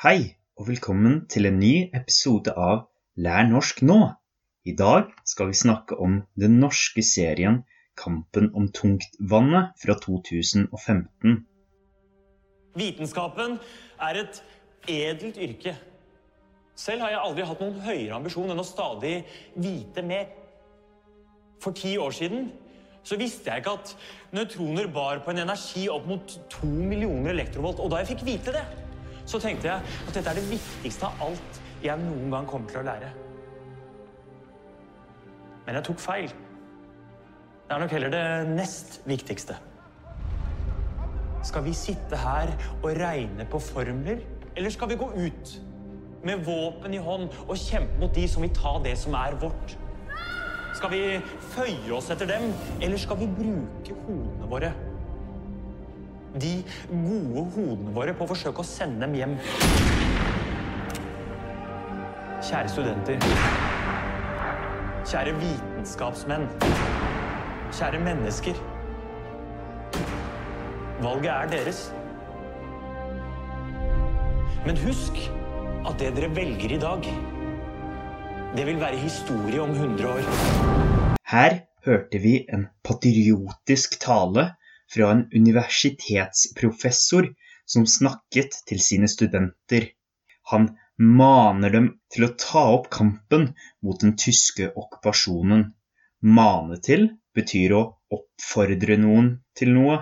Hei, og velkommen til en ny episode av Lær norsk nå. I dag skal vi snakke om den norske serien Kampen om tungtvannet fra 2015. Vitenskapen er et edelt yrke. Selv har jeg aldri hatt noen høyere ambisjon enn å stadig vite mer. For ti år siden så visste jeg ikke at nøytroner bar på en energi opp mot to millioner elektrovolt. Og da jeg fikk vite det, så tenkte jeg at dette er det viktigste av alt jeg noen gang kommer til å lære. Men jeg tok feil. Det er nok heller det nest viktigste. Skal vi sitte her og regne på formler, eller skal vi gå ut med våpen i hånd og kjempe mot de som vil ta det som er vårt? Skal vi føye oss etter dem, eller skal vi bruke hodene våre? De gode hodene våre på å forsøke å sende dem hjem. Kjære studenter. Kjære vitenskapsmenn. Kjære mennesker. Valget er deres. Men husk at det dere velger i dag, det vil være historie om 100 år. Her hørte vi en patriotisk tale fra en universitetsprofessor som snakket til sine studenter. Han maner dem til å ta opp kampen mot den tyske okkupasjonen. Mane til betyr å oppfordre noen til noe.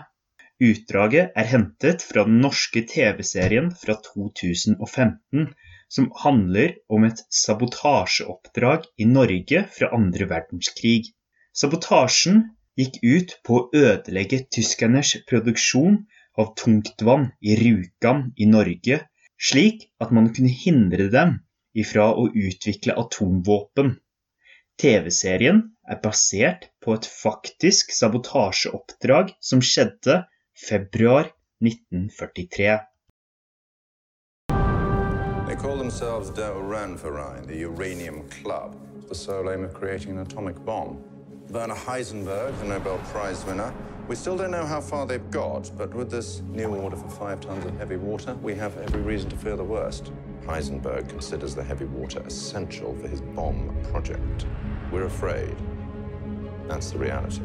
Utdraget er hentet fra den norske TV-serien fra 2015 som handler om et sabotasjeoppdrag i Norge fra andre verdenskrig. Sabotasjen gikk ut på å ødelegge tyskernes produksjon av tungtvann i Rjukan i Norge, slik at man kunne hindre dem ifra å utvikle atomvåpen. TV-serien er basert på et faktisk sabotasjeoppdrag som skjedde februar 1943. They call themselves Der Uranverein, the Uranium Club, the sole aim of creating an atomic bomb. Werner Heisenberg, the Nobel Prize winner. We still don't know how far they've got, but with this new order for five tons of heavy water, we have every reason to fear the worst. Heisenberg considers the heavy water essential for his bomb project. We're afraid. That's the reality.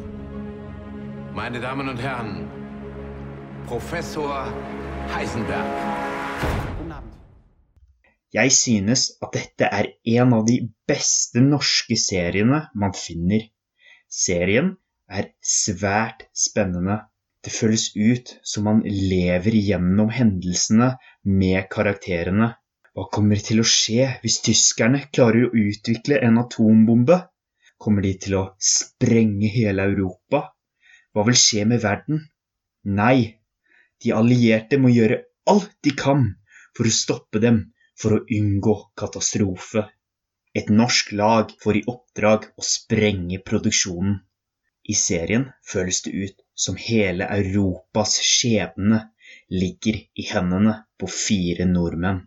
Meine Damen und Herren, Professor Heisenberg. Jeg synes at dette er en av de beste norske seriene man finner. Serien er svært spennende. Det føles ut som man lever gjennom hendelsene med karakterene. Hva kommer til å skje hvis tyskerne klarer å utvikle en atombombe? Kommer de til å sprenge hele Europa? Hva vil skje med verden? Nei, de allierte må gjøre alt de kan for å stoppe dem, for å unngå katastrofe. Et norsk lag får i oppdrag å sprenge produksjonen. I serien føles det ut som hele Europas skjebne ligger i hendene på fire nordmenn.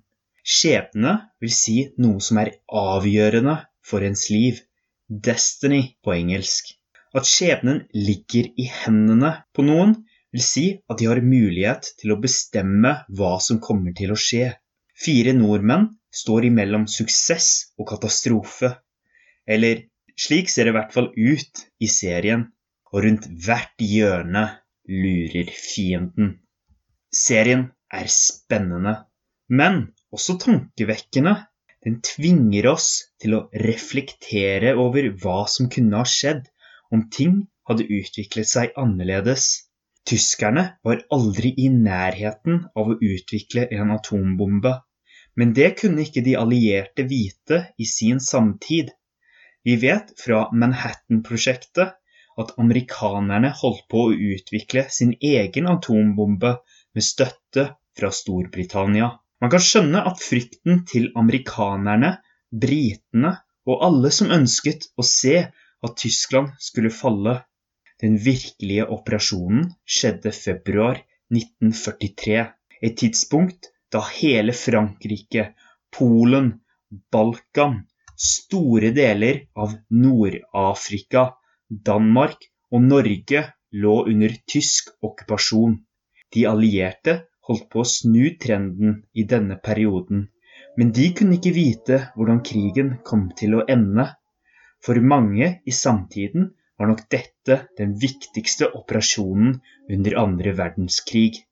Skjebne vil si noe som er avgjørende for ens liv. Destiny på engelsk. At skjebnen ligger i hendene på noen, vil si at de har mulighet til å bestemme hva som kommer til å skje. Fire nordmenn står imellom suksess og katastrofe. Eller slik ser det i hvert fall ut i serien, og rundt hvert hjørne lurer fienden. Serien er spennende, men også tankevekkende. Den tvinger oss til å reflektere over hva som kunne ha skjedd om ting hadde utviklet seg annerledes. Tyskerne var aldri i nærheten av å utvikle en atombombe. Men det kunne ikke de allierte vite i sin samtid. Vi vet fra Manhattan-prosjektet at amerikanerne holdt på å utvikle sin egen atombombe med støtte fra Storbritannia. Man kan skjønne at frykten til amerikanerne, britene og alle som ønsket å se at Tyskland skulle falle. Den virkelige operasjonen skjedde februar 1943, et tidspunkt da hele Frankrike, Polen, Balkan, store deler av Nord-Afrika, Danmark og Norge lå under tysk okkupasjon. De allierte holdt på å snu trenden i denne perioden, men de kunne ikke vite hvordan krigen kom til å ende. For mange i samtiden var nok dette den viktigste operasjonen under andre verdenskrig.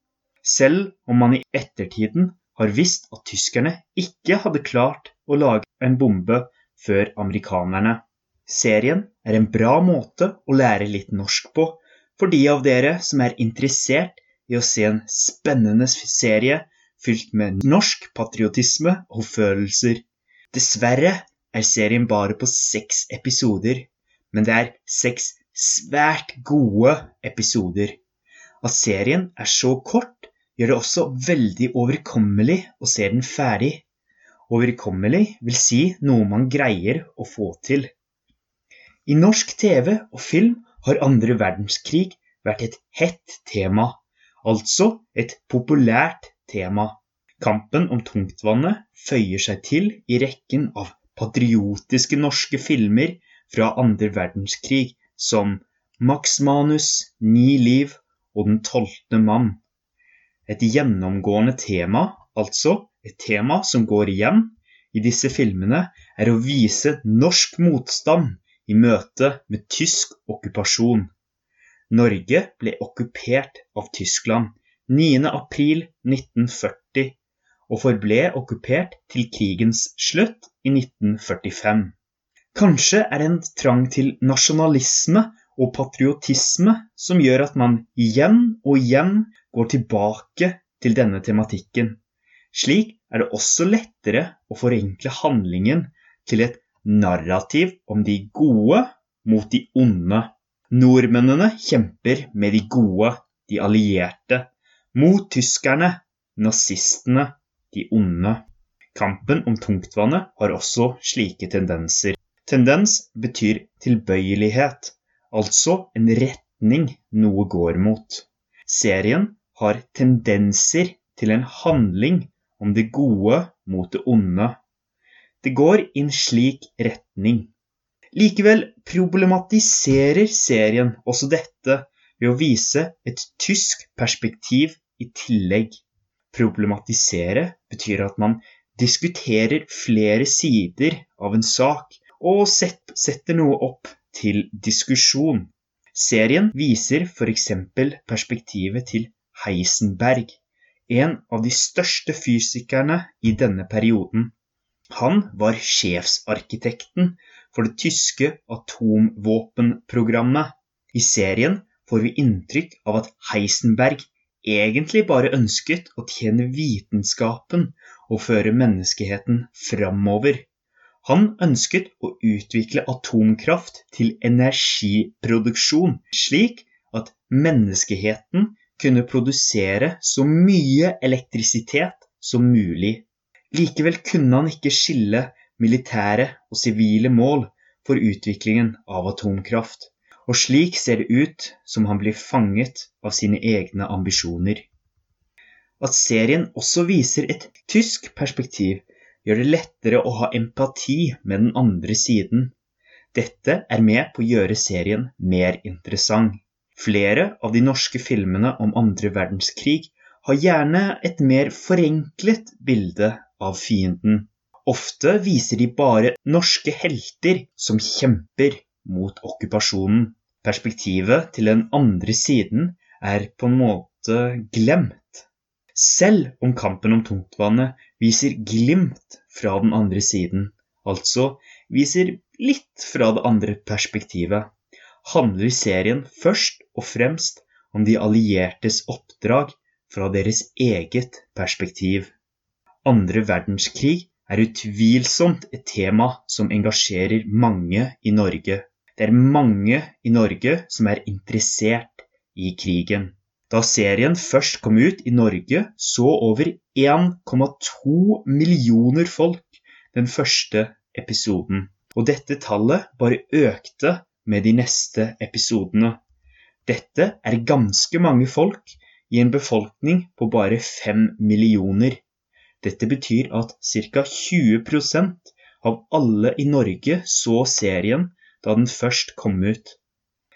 Selv om man i ettertiden har visst at tyskerne ikke hadde klart å lage en bombe før amerikanerne. Serien er en bra måte å lære litt norsk på for de av dere som er interessert i å se en spennende serie fylt med norsk patriotisme og følelser. Dessverre er serien bare på seks episoder, men det er seks svært gode episoder. At serien er så kort, gjør det også veldig overkommelig å se den ferdig. Overkommelig vil si noe man greier å få til. I norsk TV og film har andre verdenskrig vært et hett tema, altså et populært tema. Kampen om tungtvannet føyer seg til i rekken av patriotiske norske filmer fra andre verdenskrig som Max Manus, Ni liv og Den tolvte mann. Et gjennomgående tema, altså et tema som går igjen i disse filmene, er å vise norsk motstand i møte med tysk okkupasjon. Norge ble okkupert av Tyskland 9.4.1940 og forble okkupert til krigens slutt i 1945. Kanskje er en trang til nasjonalisme og patriotisme som gjør at man igjen og igjen går tilbake til denne tematikken. Slik er det også lettere å forenkle handlingen til et narrativ om de gode mot de onde. Nordmennene kjemper med de gode, de allierte, mot tyskerne, nazistene, de onde. Kampen om tungtvannet har også slike tendenser. Tendens betyr tilbøyelighet altså en retning noe går mot. Serien har tendenser til en handling om det gode mot det onde. Det går i en slik retning. Likevel problematiserer serien også dette ved å vise et tysk perspektiv i tillegg. Problematisere betyr at man diskuterer flere sider av en sak og setter noe opp til diskusjon. Serien viser f.eks. perspektivet til Heisenberg, en av de største fysikerne i denne perioden. Han var sjefsarkitekten for det tyske atomvåpenprogrammet. I serien får vi inntrykk av at Heisenberg egentlig bare ønsket å tjene vitenskapen og føre menneskeheten framover. Han ønsket å utvikle atomkraft til energiproduksjon, slik at menneskeheten kunne produsere så mye elektrisitet som mulig. Likevel kunne han ikke skille militære og sivile mål for utviklingen av atomkraft, og slik ser det ut som han blir fanget av sine egne ambisjoner. At serien også viser et tysk perspektiv, gjør det lettere å ha empati med den andre siden. Dette er med på å gjøre serien mer interessant. Flere av de norske filmene om andre verdenskrig har gjerne et mer forenklet bilde av fienden. Ofte viser de bare norske helter som kjemper mot okkupasjonen. Perspektivet til den andre siden er på en måte glemt. Selv om kampen om tungtvannet viser glimt fra den andre siden, altså viser litt fra det andre perspektivet, handler serien først og fremst om de alliertes oppdrag fra deres eget perspektiv. Andre verdenskrig er utvilsomt et tema som engasjerer mange i Norge. Det er mange i Norge som er interessert i krigen. Da serien først kom ut i Norge, så over 1,2 millioner folk den første episoden. Og dette tallet bare økte med de neste episodene. Dette er ganske mange folk i en befolkning på bare 5 millioner. Dette betyr at ca. 20% av alle i Norge så serien da den først kom ut.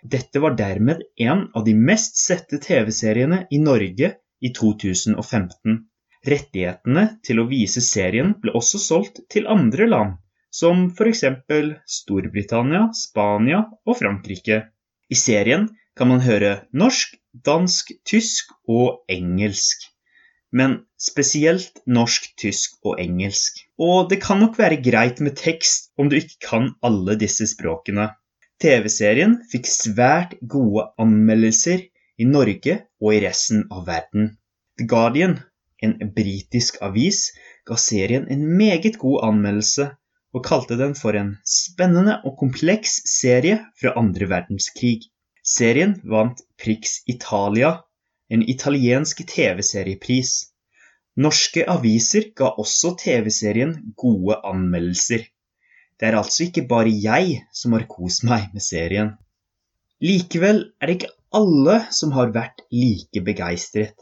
Dette var dermed en av de mest sette TV-seriene i Norge i 2015. Rettighetene til å vise serien ble også solgt til andre land, som f.eks. Storbritannia, Spania og Frankrike. I serien kan man høre norsk, dansk, tysk og engelsk. Men spesielt norsk, tysk og engelsk. Og det kan nok være greit med tekst om du ikke kan alle disse språkene. TV-serien fikk svært gode anmeldelser i Norge og i resten av verden. The Guardian en britisk avis, ga serien en meget god anmeldelse og kalte den for en spennende og kompleks serie fra andre verdenskrig. Serien vant Prix Italia, en italiensk TV-seriepris. Norske aviser ga også TV-serien gode anmeldelser. Det er altså ikke bare jeg som har kost meg med serien. Likevel er det ikke alle som har vært like begeistret.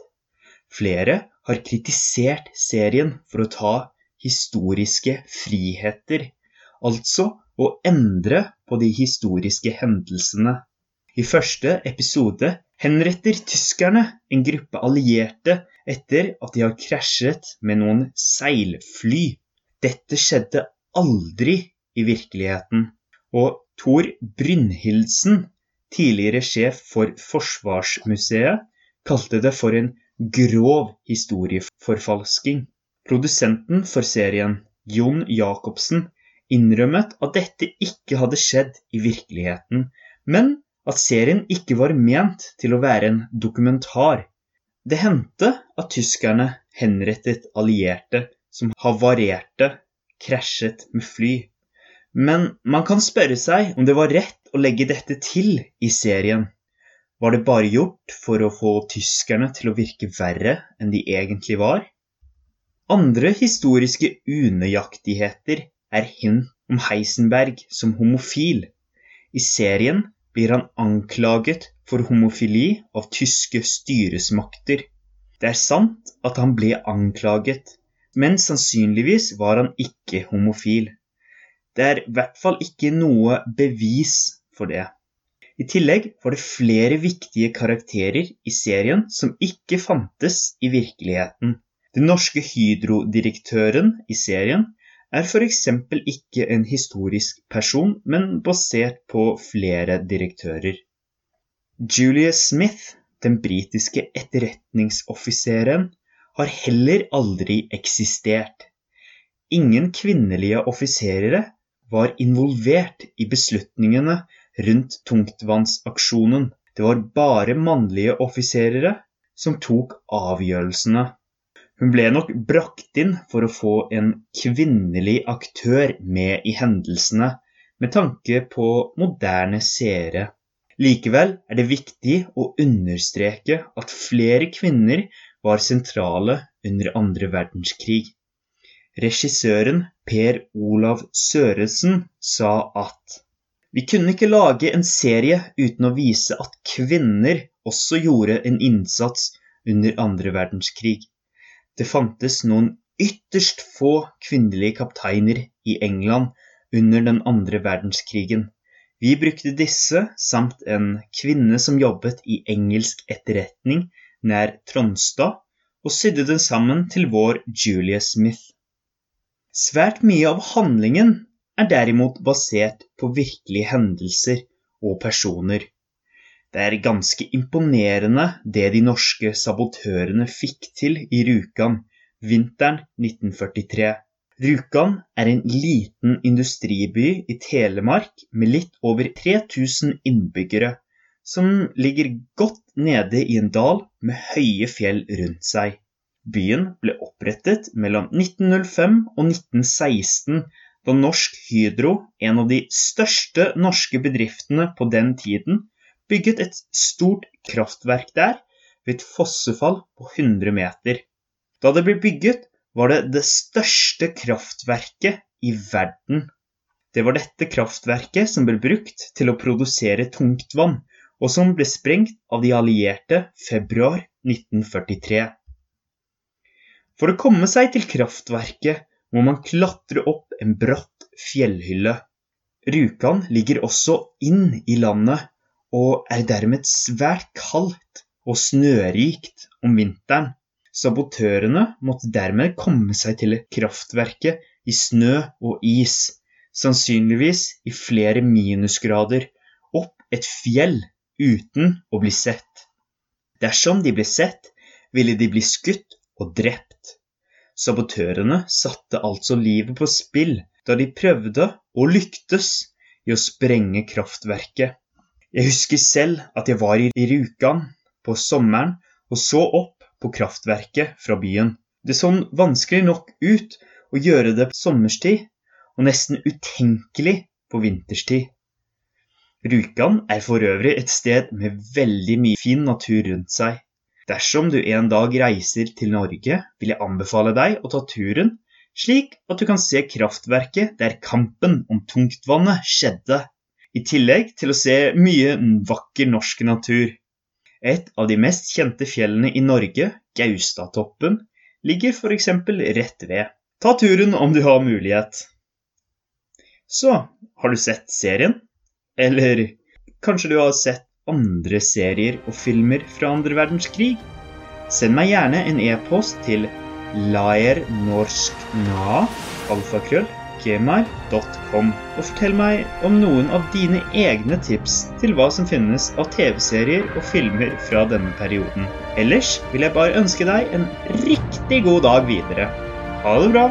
Flere har kritisert serien for å ta historiske friheter, altså å endre på de historiske hendelsene. I første episode henretter tyskerne en gruppe allierte etter at de har krasjet med noen seilfly. Dette skjedde aldri i virkeligheten, og Thor Brynhildsen, tidligere sjef for Forsvarsmuseet, kalte det for en grov historieforfalsking. Produsenten for serien, Jon Jacobsen, innrømmet at dette ikke hadde skjedd i virkeligheten, men at serien ikke var ment til å være en dokumentar. Det hendte at tyskerne henrettet allierte som havarerte, krasjet med fly. Men man kan spørre seg om det var rett å legge dette til i serien. Var det bare gjort for å få tyskerne til å virke verre enn de egentlig var? Andre historiske unøyaktigheter er hint om Heisenberg som homofil. I serien blir han anklaget for homofili av tyske styresmakter. Det er sant at han ble anklaget, men sannsynligvis var han ikke homofil. Det er i hvert fall ikke noe bevis for det. I tillegg var det flere viktige karakterer i serien som ikke fantes i virkeligheten. Den norske Hydro-direktøren i serien er f.eks. ikke en historisk person, men basert på flere direktører. Julia Smith, den britiske etterretningsoffiseren, har heller aldri eksistert. Ingen kvinnelige offiserere var involvert i beslutningene rundt tungtvannsaksjonen. Det var bare mannlige offiserere som tok avgjørelsene. Hun ble nok brakt inn for å få en kvinnelig aktør med i hendelsene, med tanke på moderne seere. Likevel er det viktig å understreke at flere kvinner var sentrale under andre verdenskrig. Regissøren Per Olav Søresen sa at vi kunne ikke lage en serie uten å vise at kvinner også gjorde en innsats under andre verdenskrig. Det fantes noen ytterst få kvinnelige kapteiner i England under den andre verdenskrigen. Vi brukte disse samt en kvinne som jobbet i engelsk etterretning nær Tronstad, og sydde den sammen til vår Julia Smith. Svært mye av handlingen er derimot basert på virkelige hendelser og personer. Det er ganske imponerende det de norske sabotørene fikk til i Rjukan vinteren 1943. Rjukan er en liten industriby i Telemark med litt over 3000 innbyggere, som ligger godt nede i en dal med høye fjell rundt seg. Byen ble opprettet mellom 1905 og 1916 da Norsk Hydro, en av de største norske bedriftene på den tiden, bygget et stort kraftverk der ved et fossefall på 100 meter. Da det ble bygget, var det det største kraftverket i verden. Det var dette kraftverket som ble brukt til å produsere tungtvann, og som ble sprengt av de allierte februar 1943. For å komme seg til kraftverket må man klatre opp en bratt fjellhylle. Rjukan ligger også inn i landet og er dermed svært kaldt og snørikt om vinteren. Sabotørene måtte dermed komme seg til kraftverket i snø og is, sannsynligvis i flere minusgrader, opp et fjell uten å bli sett. Dersom de ble sett, ville de bli skutt og drept. Sabotørene satte altså livet på spill da de prøvde, og lyktes, i å sprenge kraftverket. Jeg husker selv at jeg var i Rjukan på sommeren og så opp på kraftverket fra byen. Det så vanskelig nok ut å gjøre det på sommerstid, og nesten utenkelig på vinterstid. Rjukan er for øvrig et sted med veldig mye fin natur rundt seg. Dersom du en dag reiser til Norge, vil jeg anbefale deg å ta turen slik at du kan se kraftverket der kampen om tungtvannet skjedde, i tillegg til å se mye vakker norsk natur. Et av de mest kjente fjellene i Norge, Gaustatoppen, ligger f.eks. rett ved. Ta turen om du har mulighet. Så, har du sett serien? Eller kanskje du har sett andre serier og filmer fra andre verdenskrig? Send meg gjerne en e-post til laernorskna, alfakrøll, gmail.com, og fortell meg om noen av dine egne tips til hva som finnes av TV-serier og filmer fra denne perioden. Ellers vil jeg bare ønske deg en riktig god dag videre. Ha det bra!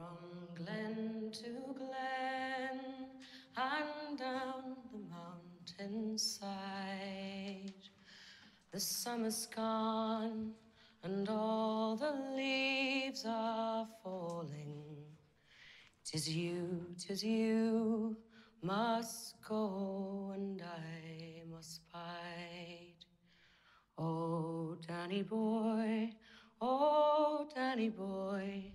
From glen to glen and down the mountainside. The summer's gone and all the leaves are falling. Tis you, tis you must go and I must bide. Oh, Danny boy, oh, Danny boy.